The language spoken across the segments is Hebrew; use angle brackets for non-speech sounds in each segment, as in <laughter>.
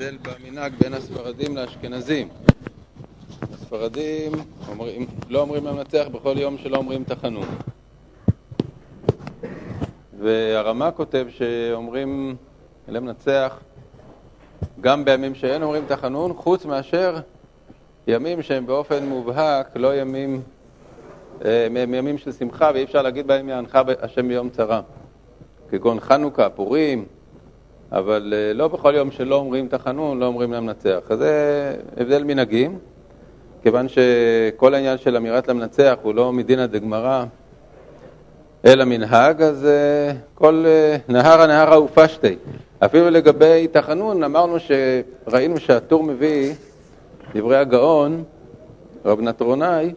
הבדל במנהג בין הספרדים לאשכנזים. הספרדים אומרים, לא אומרים למנצח בכל יום שלא אומרים תחנון. והרמה כותב שאומרים למנצח גם בימים שאין אומרים תחנון, חוץ מאשר ימים שהם באופן מובהק לא ימים, אה, הם ימים של שמחה ואי אפשר להגיד בהם יענך השם ביום צרה, כגון חנוכה, פורים, אבל אה, לא בכל יום שלא אומרים תחנון, לא אומרים למנצח. אז זה הבדל מנהגים, כיוון שכל העניין של אמירת למנצח הוא לא מדינא דגמרא, אלא מנהג, אז אה, כל נהרה נהרה ופשטי. אפילו לגבי תחנון, אמרנו שראינו שהטור מביא דברי הגאון, רב נטרונאי,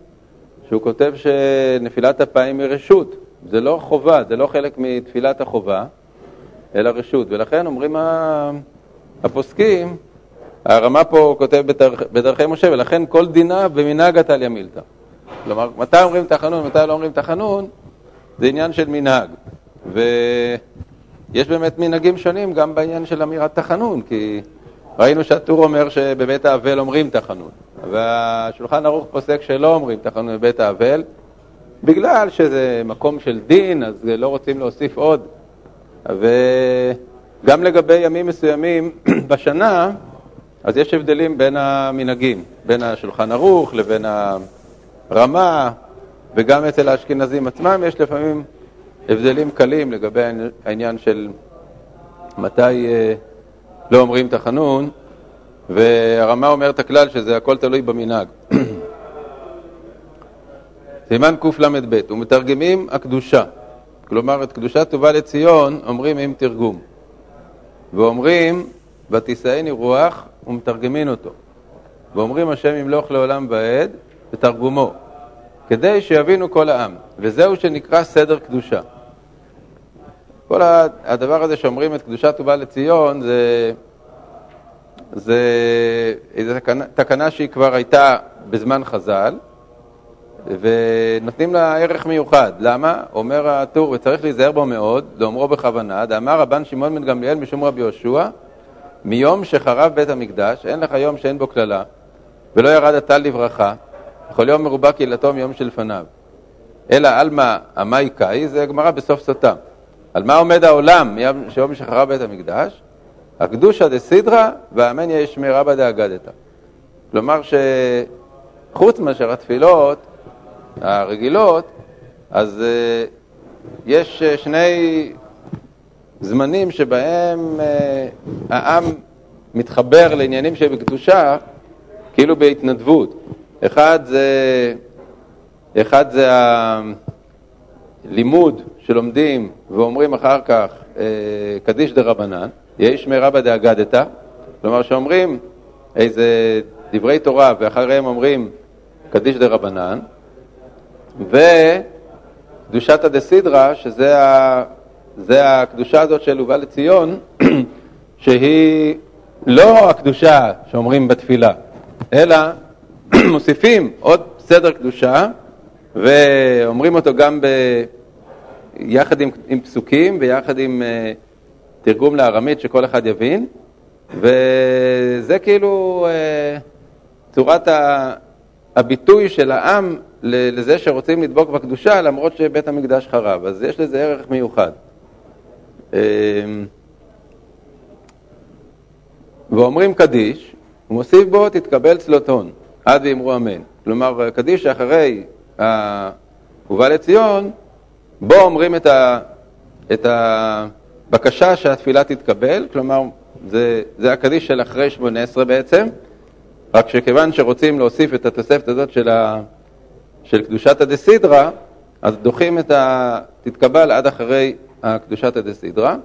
שהוא כותב שנפילת אפיים היא רשות. זה לא חובה, זה לא חלק מתפילת החובה, אלא רשות. ולכן אומרים הפוסקים, הרמה פה כותב בדרכ, בדרכי משה, ולכן כל דינה במנהג עתליא מילתא. כלומר, מתי אומרים תחנון, מתי לא אומרים תחנון, זה עניין של מנהג. ויש באמת מנהגים שונים גם בעניין של אמירת תחנון, כי ראינו שהטור אומר שבבית האבל אומרים תחנון, והשולחן ערוך פוסק שלא אומרים תחנון בבית האבל, בגלל שזה מקום של דין, אז לא רוצים להוסיף עוד. וגם לגבי ימים מסוימים <clears throat> בשנה, אז יש הבדלים בין המנהגים, בין השולחן ערוך לבין הרמה, וגם אצל האשכנזים עצמם יש לפעמים הבדלים קלים לגבי העניין של מתי אה, לא אומרים תחנון, והרמה אומר את הכלל שזה הכל תלוי במנהג. <clears throat> סימן קל"ב, ומתרגמים הקדושה. כלומר, את קדושה טובה לציון אומרים עם תרגום. ואומרים, ותישאני רוח, ומתרגמים אותו. ואומרים השם ימלוך לעולם ועד, ותרגומו, כדי שיבינו כל העם. וזהו שנקרא סדר קדושה. כל הדבר הזה שאומרים את קדושת טובה לציון זה, זה איזו תקנה, תקנה שהיא כבר הייתה בזמן חז"ל, ונותנים לה ערך מיוחד. למה? אומר הטור, וצריך להיזהר בו מאוד, לאומרו בכוונה, דאמר רבן שמעון בן גמליאל משום רבי יהושע, מיום שחרב בית המקדש, אין לך יום שאין בו קללה, ולא ירד הטל לברכה, וכל יום מרובה קהילתו מיום שלפניו. אלא עלמא עמאי קאי, זה גמרא בסוף סוטה. על מה עומד העולם מיום שחרב בית המקדש? הקדושה דסידרא והאמניה ישמי רבא דאגדתא. כלומר שחוץ מאשר התפילות הרגילות, אז uh, יש uh, שני זמנים שבהם uh, העם מתחבר לעניינים שבקדושה כאילו בהתנדבות. אחד זה, אחד זה הלימוד שלומדים ואומרים אחר כך אה, קדיש דה רבנן, יש מרבא דאגדתא, כלומר שאומרים איזה דברי תורה ואחריהם אומרים קדיש דה רבנן, וקדושתא דה סידרא, שזה הקדושה הזאת של הובא לציון, <clears throat> שהיא לא הקדושה שאומרים בתפילה, אלא <clears throat> מוסיפים עוד סדר קדושה ואומרים אותו גם ב... יחד עם, עם פסוקים ויחד עם uh, תרגום לארמית שכל אחד יבין, וזה כאילו uh, צורת ה, הביטוי של העם לזה שרוצים לדבוק בקדושה למרות שבית המקדש חרב, אז יש לזה ערך מיוחד. Uh, ואומרים קדיש, ומוסיף בו תתקבל צלוטון, עד ואמרו אמן. כלומר, קדיש שאחרי הובא לציון, בו אומרים את, ה, את הבקשה שהתפילה תתקבל, כלומר זה, זה הקדיש של אחרי שמונה עשרה בעצם, רק שכיוון שרוצים להוסיף את התוספת הזאת של, ה, של קדושת הדסידרה, אז דוחים את ה... תתקבל עד אחרי קדושת הדסידרה.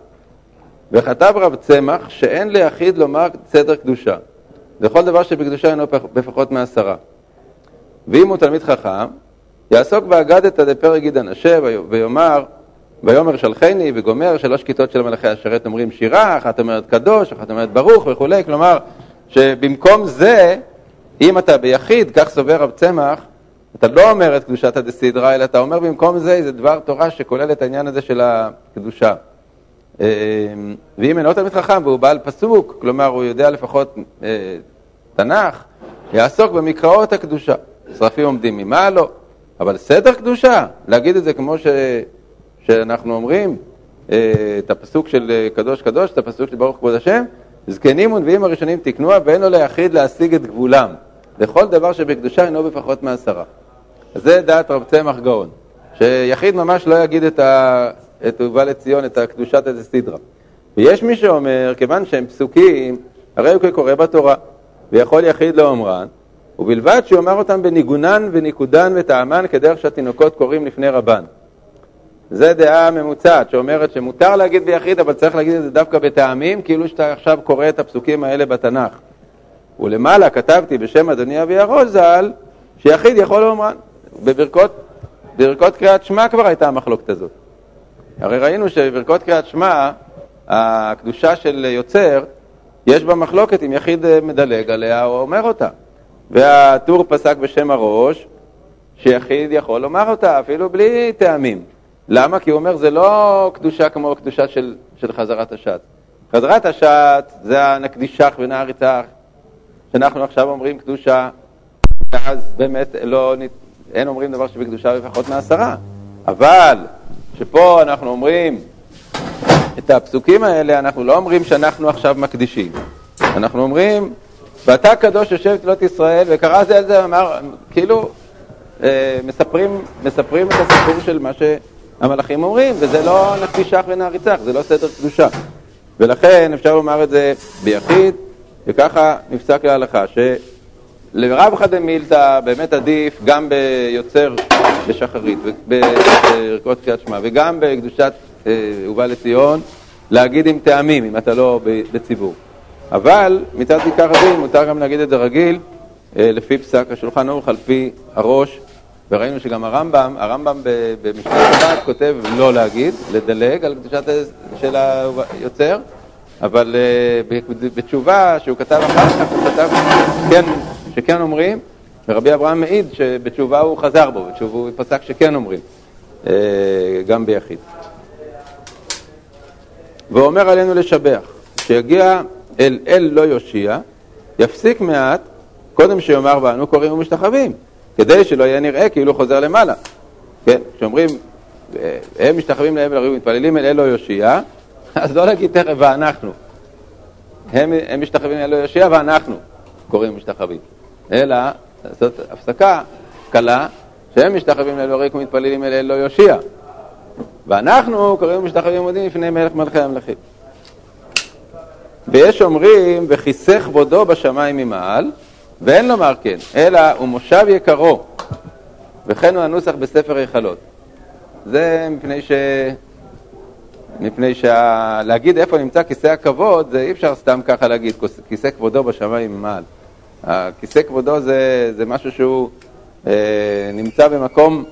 וכתב רב צמח שאין ליחיד לומר סדר קדושה. לכל דבר שבקדושה אינו בפחות מעשרה. ואם הוא תלמיד חכם, יעסוק באגדתא דפרק גיד אנשה ויאמר ויאמר שלחני וגומר שלוש כיתות של מלאכי השרת אומרים שירה, אחת אומרת קדוש, אחת אומרת ברוך וכולי, כלומר שבמקום זה, אם אתה ביחיד, כך סובר רב צמח, אתה לא אומר את קדושת הדסידרה, אלא אתה אומר במקום זה, זה דבר תורה שכולל את העניין הזה של הקדושה. ואם אינו תלמיד חכם והוא בעל פסוק, כלומר הוא יודע לפחות תנ"ך, יעסוק במקראות הקדושה. שרפים עומדים ממעלו, לא. אבל סדר קדושה, להגיד את זה כמו ש... שאנחנו אומרים, את הפסוק של קדוש קדוש, את הפסוק של ברוך כבוד השם, זקנים ונביאים הראשונים תקנוה ואין לו ליחיד להשיג את גבולם. לכל דבר שבקדושה אינו בפחות מעשרה. זה דעת רב צמח גאון, שיחיד ממש לא יגיד את, ה... את ובא לציון, את הקדושת איזה סדרה. ויש מי שאומר, כיוון שהם פסוקים, הרי הוא כקורא בתורה, ויכול יחיד לאומרן, ובלבד שהוא אמר אותם בניגונן וניקודן וטעמן כדרך שהתינוקות קוראים לפני רבן. זו דעה ממוצעת שאומרת שמותר להגיד ביחיד, אבל צריך להגיד את זה דווקא בטעמים, כאילו שאתה עכשיו קורא את הפסוקים האלה בתנ"ך. ולמעלה כתבתי בשם אדוני אבי הראש ז"ל, שיחיד יכול לאומרן. בברכות, בברכות קריאת שמע כבר הייתה המחלוקת הזאת. הרי ראינו שבברכות קריאת שמע, הקדושה של יוצר, יש בה מחלוקת אם יחיד מדלג עליה או אומר אותה. והטור פסק בשם הראש, שיחיד יכול לומר אותה אפילו בלי טעמים. למה? כי הוא אומר זה לא קדושה כמו קדושה של, של חזרת השעת. חזרת השעת זה הנקדישך ונעריצך, שאנחנו עכשיו אומרים קדושה, ואז באמת לא, אין אומרים דבר שבקדושה לפחות מעשרה. אבל שפה אנחנו אומרים את הפסוקים האלה, אנחנו לא אומרים שאנחנו עכשיו מקדישים. אנחנו אומרים, ואתה קדוש יושב תלות ישראל, וקרא זה על זה, אמר, כאילו, אה, מספרים, מספרים את הסיפור של מה שהמלאכים אומרים, וזה לא נקדישך ונעריצך, זה לא סדר קדושה. ולכן אפשר לומר את זה ביחיד, וככה נפסק להלכה, שלרב דמילתא באמת עדיף גם ביוצר בשחרית, בערכות קריאת שמע, וגם בקדושת אה, ובא לציון, להגיד עם טעמים, אם אתה לא בציבור. אבל מצד עיקר הדין מותר גם להגיד את זה רגיל, אה, לפי פסק השולחן ערוך, על פי הראש, וראינו שגם הרמב"ם, הרמב"ם במשנה שבת כותב לא להגיד, לדלג על קדושת של היוצר, אבל אה, בתשובה שהוא כתב אחר כך, הוא כתב כן, שכן אומרים, ורבי אברהם מעיד שבתשובה הוא חזר בו, בתשובה הוא פסק שכן אומרים, אה, גם ביחיד. ואומר עלינו לשבח, שיגיע אל אל לא יושיע, יפסיק מעט, קודם שיאמר ואנו קוראים ומשתחווים, כדי שלא יהיה נראה כאילו חוזר למעלה. כן, כשאומרים, אה, הם משתחווים לאל ולריב, מתפללים אל אל לא יושיע, אז לא להגיד תכף ואנחנו. הם, הם משתחווים אל לא יושיע ואנחנו קוראים ומשתחווים. אלא לעשות הפסקה קלה, שהם משתחווים לאל וריק ומתפללים אל אל לא יושיע. ואנחנו קוראים ומשתחווים עומדים לפני מלך מלכי המלכים. ויש אומרים, וכיסא כבודו בשמיים ממעל, ואין לומר כן, אלא הוא מושב יקרו, וכן הוא הנוסח בספר היכלות. זה מפני ש... מפני שלהגיד איפה נמצא כיסא הכבוד, זה אי אפשר סתם ככה להגיד, כיסא כבודו בשמיים ממעל. הכיסא כבודו זה, זה משהו שהוא אה, נמצא במקום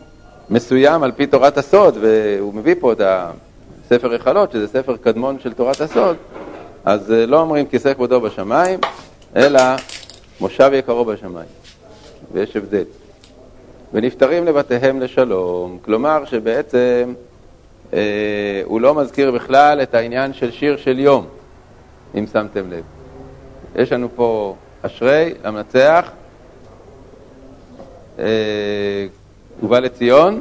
מסוים על פי תורת הסוד, והוא מביא פה את הספר היכלות, שזה ספר קדמון של תורת הסוד, אז אה, לא אומרים כיסא כבודו בשמיים, אלא מושב יקרו בשמיים. ויש הבדל. ונפטרים לבתיהם לשלום, כלומר שבעצם אה, הוא לא מזכיר בכלל את העניין של שיר של יום, אם שמתם לב. יש לנו פה אשרי המנצח, אה, ובא לציון,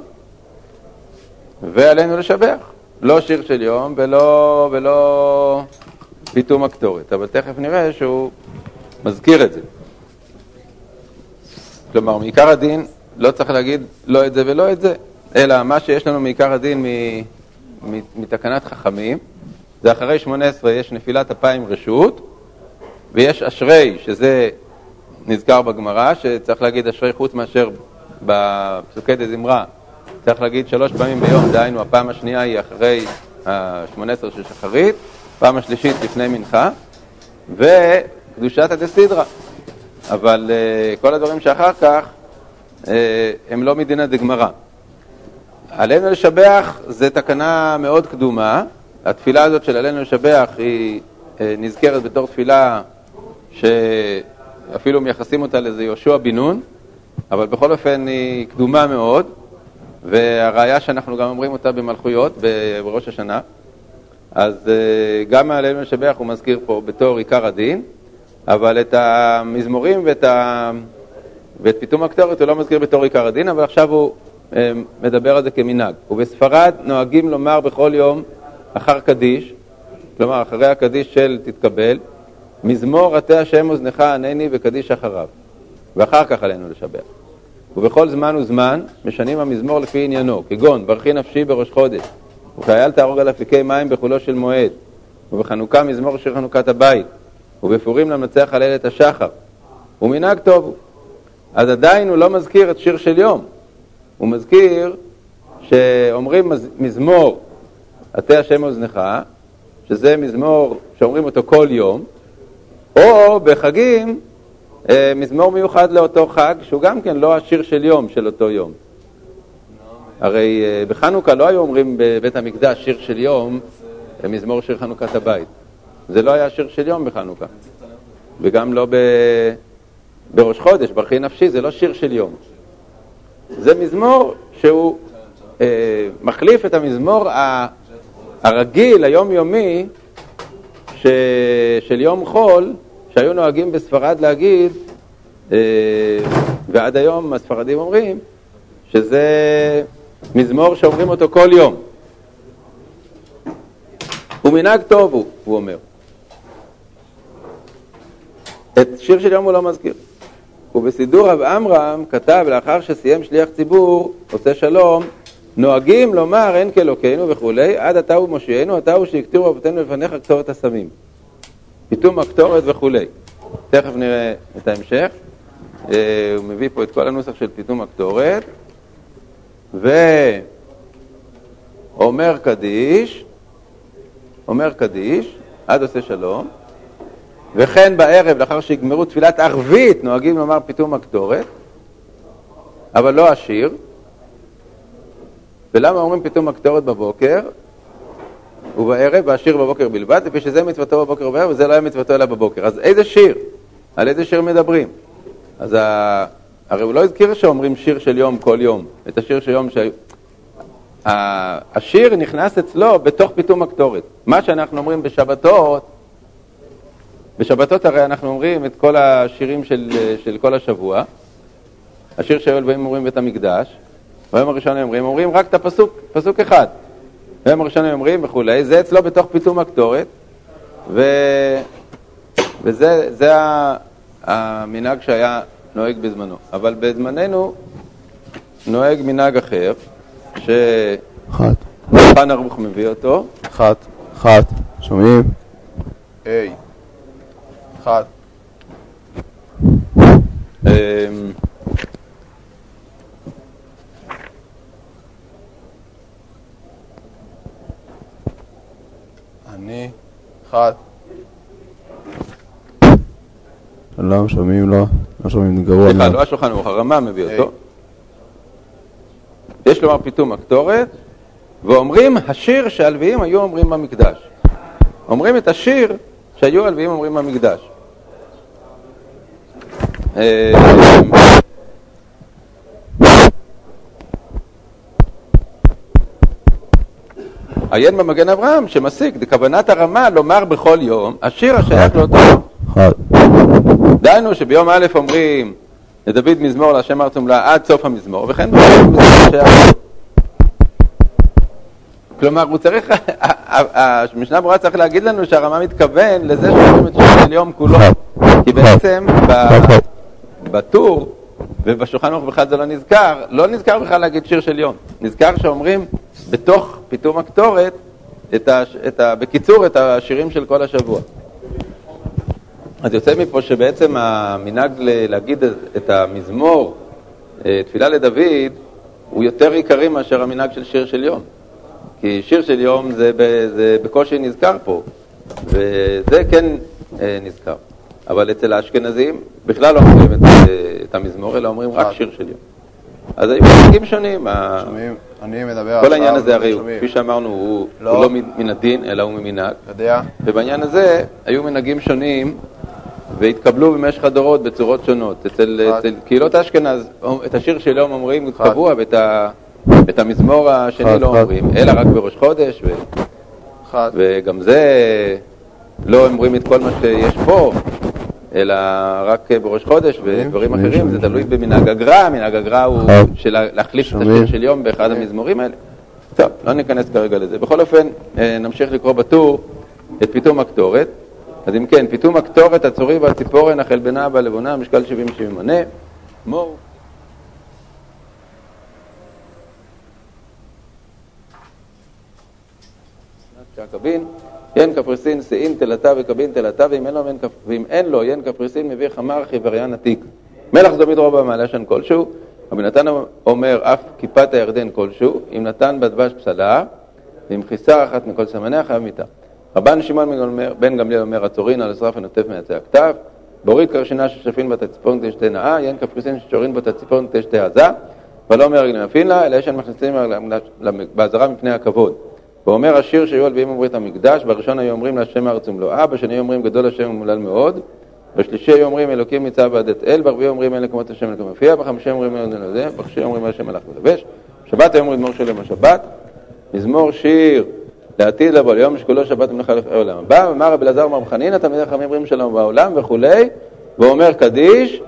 ועלינו לשבח. לא שיר של יום ולא, ולא פיתום הקטורת, אבל תכף נראה שהוא מזכיר את זה. כלומר, מעיקר הדין לא צריך להגיד לא את זה ולא את זה, אלא מה שיש לנו מעיקר הדין מתקנת חכמים, זה אחרי 18 יש נפילת אפיים רשות, ויש אשרי, שזה נזכר בגמרא, שצריך להגיד אשרי חוץ מאשר בפסוקי דזמרה, צריך להגיד שלוש פעמים ביום, דהיינו הפעם השנייה היא אחרי ה-18 של שחרית, פעם השלישית לפני מנחה, וקדושת הדסידרה. אבל uh, כל הדברים שאחר כך uh, הם לא מדינא דגמרא. עלינו לשבח זה תקנה מאוד קדומה. התפילה הזאת של עלינו לשבח היא uh, נזכרת בתור תפילה שאפילו מייחסים אותה לאיזה יהושע בן נון, אבל בכל אופן היא קדומה מאוד, והראיה שאנחנו גם אומרים אותה במלכויות בראש השנה. אז אה, גם מהלל משבח הוא מזכיר פה בתור עיקר הדין, אבל את המזמורים ואת, ה... ואת פיתום הקטורת הוא לא מזכיר בתור עיקר הדין, אבל עכשיו הוא אה, מדבר על זה כמנהג. ובספרד נוהגים לומר בכל יום אחר קדיש, כלומר אחרי הקדיש של תתקבל, מזמור עטה השם אוזנך ענני וקדיש אחריו, ואחר כך עלינו לשבח. ובכל זמן וזמן משנים המזמור לפי עניינו, כגון ברכי נפשי בראש חודש, וכאייל תהרוג על אפיקי מים בחולו של מועד, ובחנוכה מזמור שיר חנוכת הבית, ובפורים למנצח על השחר, ומנהג טוב הוא. אז עדיין הוא לא מזכיר את שיר של יום, הוא מזכיר שאומרים מזמור עטה השם אוזנך, שזה מזמור שאומרים אותו כל יום, או בחגים אה, מזמור מיוחד לאותו חג, שהוא גם כן לא השיר של יום של אותו יום. הרי אה, בחנוכה לא היו אומרים בבית המקדש שיר של יום, אה, מזמור שיר חנוכת הבית. זה לא היה שיר של יום בחנוכה. וגם לא ב... בראש חודש, ברכי נפשי, זה לא שיר של יום. זה מזמור שהוא אה, מחליף את המזמור הרגיל, היומיומי, ש... של יום חול, שהיו נוהגים בספרד להגיד, אה, ועד היום הספרדים אומרים, שזה מזמור שאומרים אותו כל יום. ומנהג טוב הוא, הוא אומר. את שיר של יום הוא לא מזכיר. ובסידור רב עמרם כתב לאחר שסיים שליח ציבור, עושה שלום, נוהגים לומר אין כאלוקינו וכולי, עד אתה הוא מושיענו, אתה הוא שהקטירו רבותינו לפניך קצורת הסמים. פיתום הקטורת וכולי. תכף נראה את ההמשך. אה, הוא מביא פה את כל הנוסח של פיתום הקטורת, ואומר קדיש, אומר קדיש, עד עושה שלום, וכן בערב, לאחר שיגמרו תפילת ערבית, נוהגים לומר פיתום הקטורת, אבל לא השיר. ולמה אומרים פיתום הקטורת בבוקר? ובערב, והשיר בבוקר בלבד, לפי שזה מצוותו בבוקר ובערב, וזה לא היה מצוותו אלא בבוקר. אז איזה שיר? על איזה שיר מדברים? אז ה... הרי הוא לא הזכיר שאומרים שיר של יום כל יום, את השיר של יום שהיו... השיר נכנס אצלו בתוך פיתום הקטורת. מה שאנחנו אומרים בשבתות, בשבתות הרי אנחנו אומרים את כל השירים של, של כל השבוע, השיר שהיו הלווים אומרים בית המקדש, ביום הראשון הם אומרים, אומרים רק את הפסוק, פסוק אחד. ביום הראשון הם אומרים וכולי, זה אצלו בתוך פיתום הקטורת, ו... וזה המנהג שהיה נוהג בזמנו. אבל בזמננו נוהג מנהג אחר, שחן ערוך מביא אותו. אחת, אחת, שומעים? היי, אחת. אמ, אני, אחת. שלום, שומעים לא? לא שומעים גרוע. סליחה, לא השולחן ערוך, הרמה מביא אותו. יש לומר פיתום הקטורת, ואומרים השיר שהלוויים היו אומרים במקדש. אומרים את השיר שהיו הלוויים אומרים במקדש. עיין במגן אברהם שמסיק, כוונת הרמה לומר בכל יום, השיר השייך לאותו יום. דהיינו שביום א' אומרים לדוד מזמור להשם ארץ ומלאה עד סוף המזמור, וכן. כלומר, הוא צריך, <laughs> המשנה ברורה צריך להגיד לנו שהרמה מתכוון לזה שאומרים את שיר של יום כולו. כי בעצם בטור ובשולחן ערוך בכלל זה לא נזכר, לא נזכר בכלל להגיד שיר של יום. נזכר שאומרים בתוך פיתום הקטורת, את ה, את ה, בקיצור, את השירים של כל השבוע. אז יוצא מפה שבעצם המנהג להגיד את המזמור, אה, תפילה לדוד, הוא יותר עיקרי מאשר המנהג של שיר של יום. כי שיר של יום זה, זה בקושי נזכר פה, וזה כן אה, נזכר. אבל אצל האשכנזים בכלל לא אומרים את, את המזמור, אלא אומרים רק שיר של יום. אז היו מנהגים שונים. שומעים, אני מדבר כל העניין הזה הרי, כפי שאמרנו, הוא לא, הוא לא מן הדין, אלא הוא ממנהג. יודע. ובעניין הזה היו מנהגים שונים והתקבלו במשך הדורות בצורות שונות. אצל, קהילות אשכנז, את השיר של יום אומרים קבוע, ואת, המזמור השני לא אומרים, אלא רק בראש חודש. וגם זה, לא אומרים את כל מה שיש פה, אלא רק בראש חודש ודברים אחרים, זה תלוי במנהג הגר"א, מנהג הגר"א הוא של להחליף את השיר של יום באחד המזמורים האלה. טוב, לא ניכנס כרגע לזה. בכל אופן, אה, נמשיך לקרוא בטור את פיתום הקטורת. אז אם כן, פיתום הקטורת, הצורי והציפורן, החלבנה והלבונה, משקל 70 70 מנה, מור. קבין, ין קפריסין, שאין, תלתה וקבין תלתה, ואם אין לו, ואם ין קפריסין, מביא חמר חיווריין עתיק. מלח זו מדרוב במעלה שן כלשהו, רבי נתן אומר אף כיפת הירדן כלשהו, אם נתן בדבש פסלה, ועם חיסר אחת מכל סמניה חייב מיתה. רבן שמעון בן גמליאל אומר, הצורין על השרף הנוטף מעצי הכתב, בורית קרשינה ששפין בת הציפורן תשתה נאה, ין קפריסין ששורין בת הציפורן תשתה עזה, ולא אומר גנפין לה, אלא יש מכניסים באזהרה מפני הכבוד. ואומר השיר שהיו הלוויים אומרים המקדש, בראשון היו אומרים להשם הארץ ומלואה, בשני אומרים גדול השם ומולל מאוד, בשלישי היו אומרים אלוקים מצב ועד את אל, ברביעי אומרים אין לקומות השם אלוקים מופיע, בחמישי אומרים אין לזה, בשישי אומרים השם מלאך ולבש, שבת היו אומרים מזמור שלם השבת, מזמור שיר לעתיד לבוא, ליום שכולו שבת ומלאכה לעולם הבא, אמר רבי אלעזר מר חנינא, תלמידי חכמים אומרים שלום בעולם וכולי, ואומר קדיש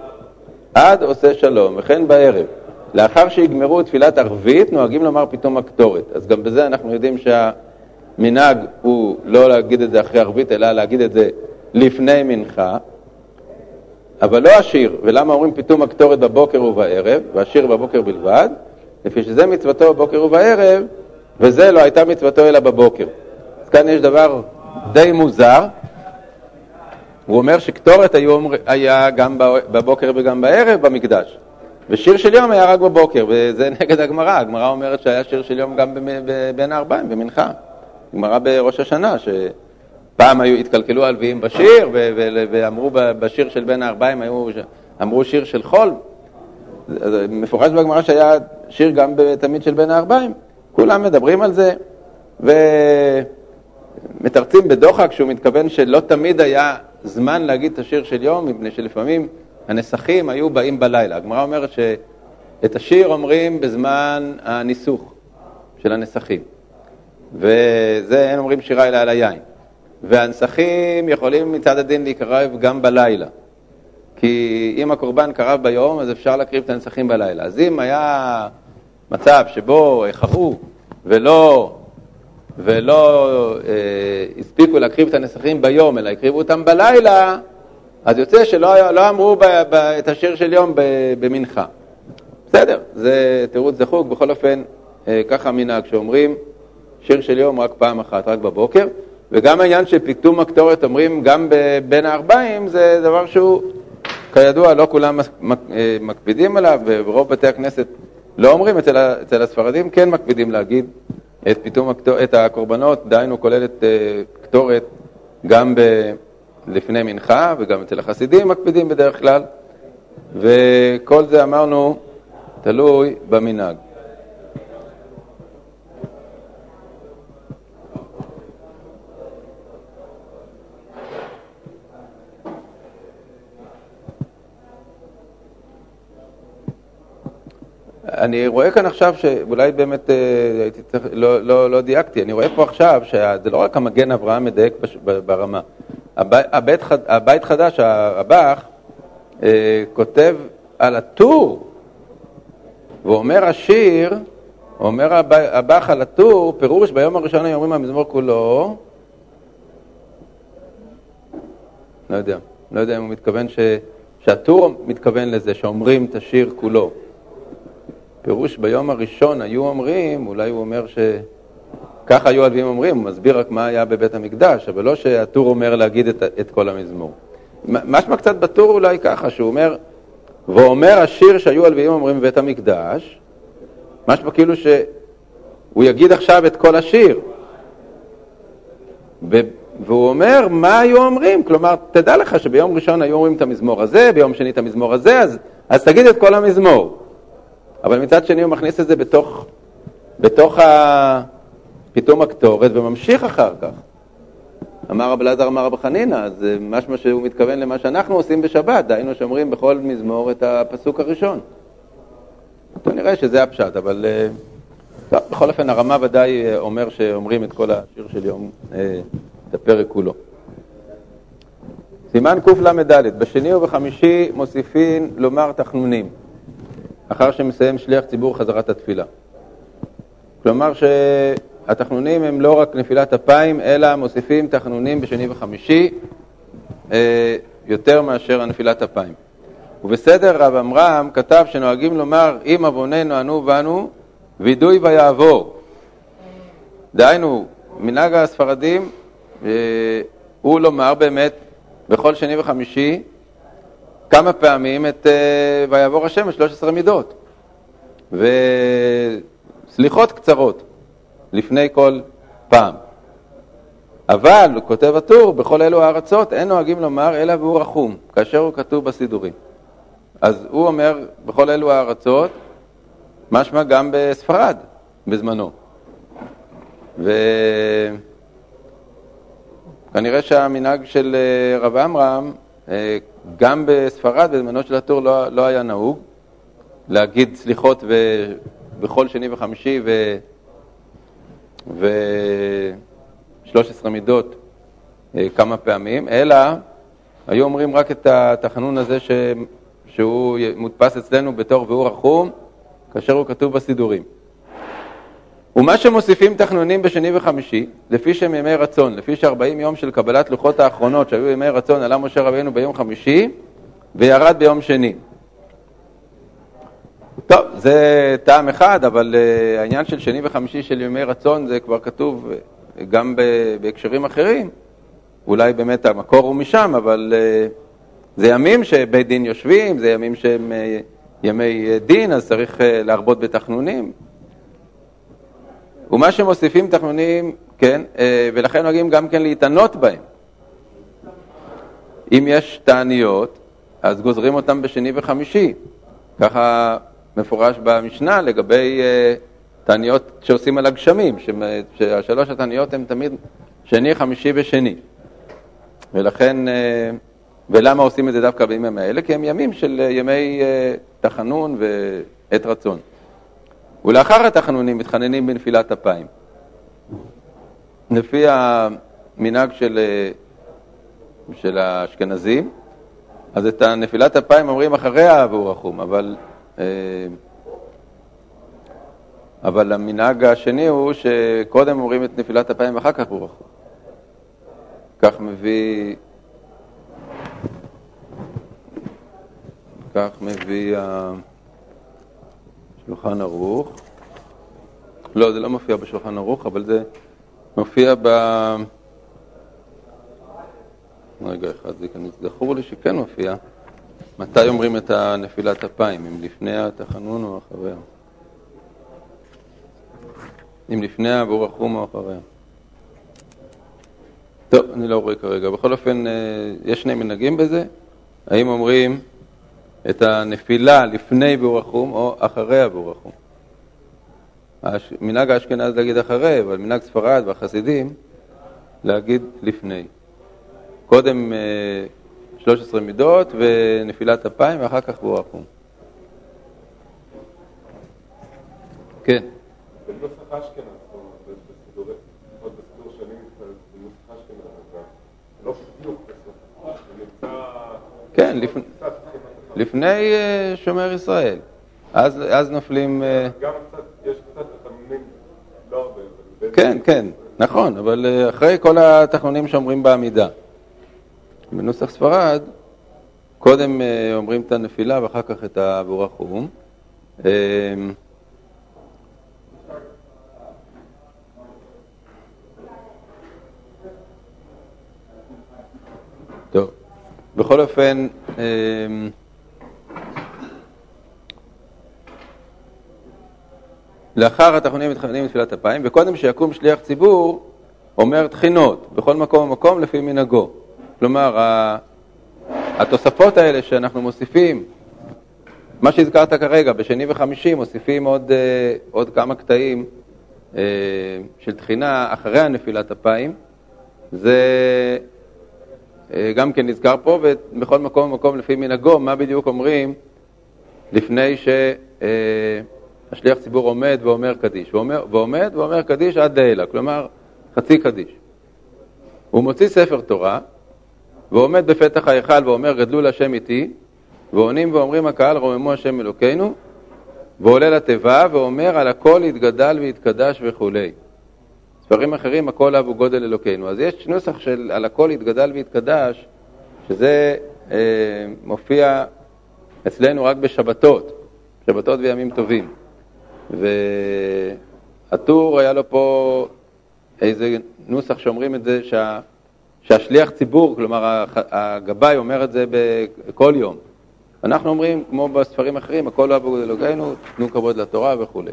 עד עושה שלום, וכן בערב. לאחר שיגמרו תפילת ערבית, נוהגים לומר פתאום הקטורת. אז גם בזה אנחנו יודעים שהמנהג הוא לא להגיד את זה אחרי ערבית, אלא להגיד את זה לפני מנחה, אבל לא השיר. ולמה אומרים פתאום הקטורת בבוקר ובערב, והשיר בבוקר בלבד? לפי שזה מצוותו בבוקר ובערב, וזה לא הייתה מצוותו אלא בבוקר. אז כאן יש דבר די מוזר. הוא אומר שקטורת היה גם בבוקר וגם בערב במקדש. ושיר של יום היה רק בבוקר, וזה <laughs> נגד הגמרא. הגמרא אומרת שהיה שיר של יום גם בין הארבעים, במנחה. גמרא בראש השנה, שפעם היו, התקלקלו הלוויים בשיר, ואמרו בשיר של בין הארבעים, אמרו שיר של חול. מפורש בגמרא שהיה שיר גם תמיד של בין הארבעים. כולם מדברים על זה, ומתרצים בדוחק שהוא מתכוון שלא תמיד היה זמן להגיד את השיר של יום, מפני שלפעמים הנסחים היו באים בלילה. הגמרא אומרת שאת השיר אומרים בזמן הניסוך של הנסחים, וזה אין אומרים שירה אלא על היין. והנסחים יכולים מצד הדין להיקרב גם בלילה. כי אם הקורבן קרב ביום, אז אפשר להקריב את הנסחים בלילה. אז אם היה מצב שבו איחרו ולא, ולא אה, הספיקו להקריב את הנסחים ביום, אלא הקריבו אותם בלילה, אז יוצא שלא לא אמרו ב, ב, את השיר של יום במנחה. בסדר, זה תירוץ זחוק, בכל אופן, אה, ככה המנהג, שאומרים שיר של יום רק פעם אחת, רק בבוקר, וגם העניין של הקטורת אומרים גם בין הארבעים, זה דבר שהוא, כידוע, לא כולם אה, מקפידים עליו, וברוב בתי הכנסת לא אומרים, אצל, אצל הספרדים כן מקפידים להגיד את הקטור, את הקורבנות, דהיינו כולל את אה, קטורת גם ב... לפני מנחה, וגם אצל החסידים מקפידים בדרך כלל, וכל זה אמרנו תלוי במנהג. אני רואה כאן עכשיו שאולי באמת אה, הייתי צריך, לא, לא, לא דייקתי, אני רואה פה עכשיו שזה לא רק המגן אברהם מדייק ברמה, הבית, חדש, הרב"ח, אה, כותב על הטור, ואומר השיר, אומר הבח על הטור, פירוש ביום הראשון היו אומרים המזמור כולו, לא יודע, לא יודע אם הוא מתכוון ש, שהטור מתכוון לזה, שאומרים את השיר כולו. פירוש ביום הראשון היו אומרים, אולי הוא אומר ש... ככה היו הלווים אומרים, הוא מסביר רק מה היה בבית המקדש, אבל לא שהטור אומר להגיד את, את כל המזמור. משמע קצת בטור אולי ככה, שהוא אומר, ואומר השיר שהיו הלווים אומרים בבית המקדש, משמע כאילו שהוא יגיד עכשיו את כל השיר. והוא אומר, מה היו אומרים? כלומר, תדע לך שביום ראשון היו אומרים את המזמור הזה, ביום שני את המזמור הזה, אז, אז תגיד את כל המזמור. אבל מצד שני הוא מכניס את זה בתוך, בתוך ה... פתאום הקטורת וממשיך אחר כך. אמר רב אלעזר אמר רב חנינא, אז משמע שהוא מתכוון למה שאנחנו עושים בשבת, דהיינו שאומרים בכל מזמור את הפסוק הראשון. טוב, נראה שזה הפשט, אבל uh, טוב, בכל אופן הרמה ודאי אה, אומר שאומרים את כל השיר של יום, אה, את הפרק כולו. סימן קל"ד, בשני ובחמישי מוסיפין לומר תחנונים, אחר שמסיים שליח ציבור חזרת התפילה. כלומר שהתחנונים הם לא רק נפילת אפיים, אלא מוסיפים תחנונים בשני וחמישי אה, יותר מאשר נפילת אפיים. ובסדר רב עמרם כתב שנוהגים לומר אם עווננו ענו בנו וידוי ויעבור. דהיינו, מנהג הספרדים אה, הוא לומר באמת בכל שני וחמישי כמה פעמים את אה, ויעבור השם 13 מידות. וסליחות קצרות לפני כל פעם. אבל, כותב הטור, בכל אלו הארצות אין נוהגים לומר אלא והוא רחום, כאשר הוא כתוב בסידורים. אז הוא אומר, בכל אלו הארצות, משמע גם בספרד בזמנו. וכנראה שהמנהג של אה, רב עמרם, אה, גם בספרד בזמנו של הטור לא, לא היה נהוג להגיד סליחות ו... בכל שני וחמישי ו... ו-13 מידות אה, כמה פעמים, אלא היו אומרים רק את התחנון הזה ש... שהוא מודפס אצלנו בתור והוא רחום, כאשר הוא כתוב בסידורים. ומה שמוסיפים תחנונים בשני וחמישי, לפי שהם ימי רצון, לפי שארבעים יום של קבלת לוחות האחרונות שהיו ימי רצון, עלה משה רבינו ביום חמישי וירד ביום שני. טוב, זה טעם אחד, אבל uh, העניין של שני וחמישי של ימי רצון זה כבר כתוב uh, גם בהקשרים אחרים. אולי באמת המקור הוא משם, אבל uh, זה ימים שבית דין יושבים, זה ימים שהם ימי דין, אז צריך להרבות בתחנונים. ומה שמוסיפים תחנונים, כן, ולכן נוהגים גם כן להתענות בהם. אם יש תעניות, אז גוזרים אותם בשני וחמישי. ככה מפורש במשנה לגבי uh, תעניות שעושים על הגשמים, שהשלוש התעניות הן תמיד שני, חמישי ושני. ולכן, uh, ולמה עושים את זה דווקא בימים האלה? כי הם ימים של uh, ימי תחנון ועת רצון. ולאחר התחנונים מתחננים בנפילת אפיים. לפי המנהג של, של האשכנזים, אז את הנפילת אפיים אומרים אחריה והוא רחום, אבל אה, אבל המנהג השני הוא שקודם אומרים את נפילת אפיים ואחר כך ברכו. כך מביא, כך מביא השולחן ערוך. לא, זה לא מופיע בשולחן ערוך, אבל זה מופיע ב... רגע אחד, זה כאן זכור לי שכן מופיע. מתי אומרים את הנפילת אפיים, אם לפני התחנון או אחריה? אם לפני העבור החום או אחריה? טוב, אני לא רואה כרגע. בכל אופן, אה, יש שני מנהגים בזה. האם אומרים את הנפילה לפני בור החום או אחרי הבור החום? מנהג האשכנז להגיד אחרי, אבל מנהג ספרד והחסידים להגיד לפני. קודם אה, 13 מידות ונפילת אפיים ואחר כך בוא עקום. כן. בנוסח אשכנז, לא כן, לפני אה, שומר ישראל. אז נופלים... אה, גם קצת, יש קצת תחנונים, לא הרבה. כן, כן, נכון, אבל אה, אחרי כל התחנונים שאומרים בעמידה. בנוסח ספרד, קודם אה, אומרים את הנפילה ואחר כך את העבור החום. אה, טוב, בכל אופן, אה, לאחר התחנונים מתחננים לתפילת אפיים, וקודם שיקום שליח ציבור, אומר תחינות, בכל מקום ומקום לפי מנהגו. כלומר, התוספות האלה שאנחנו מוסיפים, מה שהזכרת כרגע, בשני וחמישי מוסיפים עוד, אה, עוד כמה קטעים אה, של תחינה אחרי הנפילת אפיים, זה אה, גם כן נזכר פה, ובכל מקום ומקום לפי מנהגו, מה בדיוק אומרים לפני השליח ציבור עומד ואומר קדיש, ואומר, ועומד ואומר קדיש עד לילה, כלומר חצי קדיש. הוא מוציא ספר תורה, ועומד בפתח ההיכל ואומר גדלו להשם איתי, ועונים ואומרים הקהל רוממו השם אלוקינו, ועולה לתיבה ואומר על הכל יתגדל ויתקדש וכולי. ספרים אחרים הכל אב הוא גודל אלוקינו. אז יש נוסח של על הכל יתגדל ויתקדש, שזה אה, מופיע אצלנו רק בשבתות, שבתות וימים טובים. והטור היה לו פה איזה נוסח שאומרים את זה שה, שהשליח ציבור, כלומר הגבאי אומר את זה בכל יום. אנחנו אומרים, כמו בספרים אחרים, הכל לא אבו אלוגינו, תנו כבוד לתורה וכולי.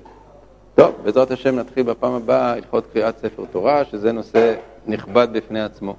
טוב, בעזרת השם נתחיל בפעם הבאה הלכות קריאת ספר תורה, שזה נושא נכבד בפני עצמו.